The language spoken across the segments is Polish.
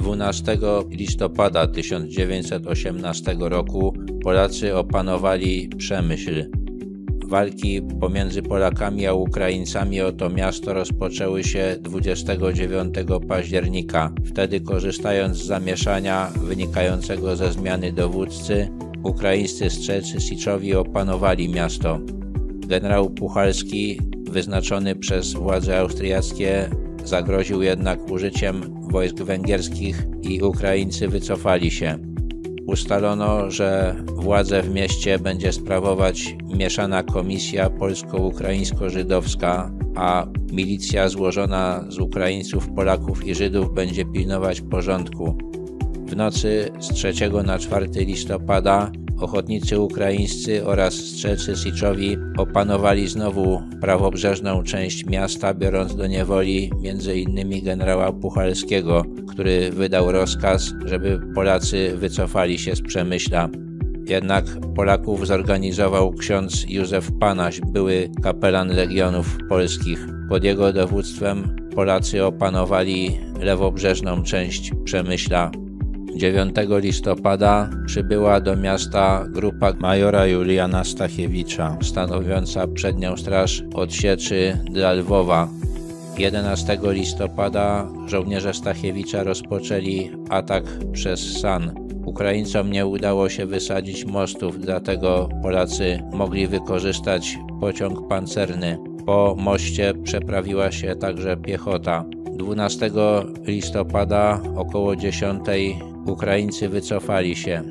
12 listopada 1918 roku Polacy opanowali Przemyśl. Walki pomiędzy Polakami a Ukraińcami o to miasto rozpoczęły się 29 października. Wtedy, korzystając z zamieszania wynikającego ze zmiany dowódcy, ukraińscy strzelcy Siczowi opanowali miasto. Generał Puchalski, wyznaczony przez władze austriackie, zagroził jednak użyciem wojsk węgierskich i Ukraińcy wycofali się. Ustalono, że władzę w mieście będzie sprawować mieszana komisja polsko-ukraińsko-żydowska, a milicja złożona z Ukraińców, Polaków i Żydów będzie pilnować porządku. W nocy z 3 na 4 listopada ochotnicy ukraińscy oraz strzelcy Siczowi opanowali znowu prawobrzeżną część miasta, biorąc do niewoli m.in. generała Puchalskiego, który wydał rozkaz, żeby Polacy wycofali się z Przemyśla. Jednak Polaków zorganizował ksiądz Józef Panaś, były kapelan legionów polskich. Pod jego dowództwem Polacy opanowali lewobrzeżną część Przemyśla. 9 listopada przybyła do miasta grupa majora Juliana Stachiewicza, stanowiąca przednią straż od Sieczy dla Lwowa. 11 listopada żołnierze Stachiewicza rozpoczęli atak przez San. Ukraińcom nie udało się wysadzić mostów, dlatego Polacy mogli wykorzystać pociąg pancerny. Po moście przeprawiła się także piechota. 12 listopada około 10 Ukraińcy wycofali się.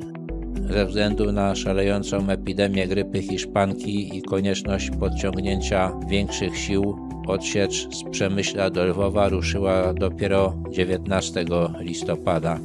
Ze względu na szalejącą epidemię grypy hiszpanki i konieczność podciągnięcia większych sił, odsiecz z Przemyśla do Lwowa ruszyła dopiero 19 listopada.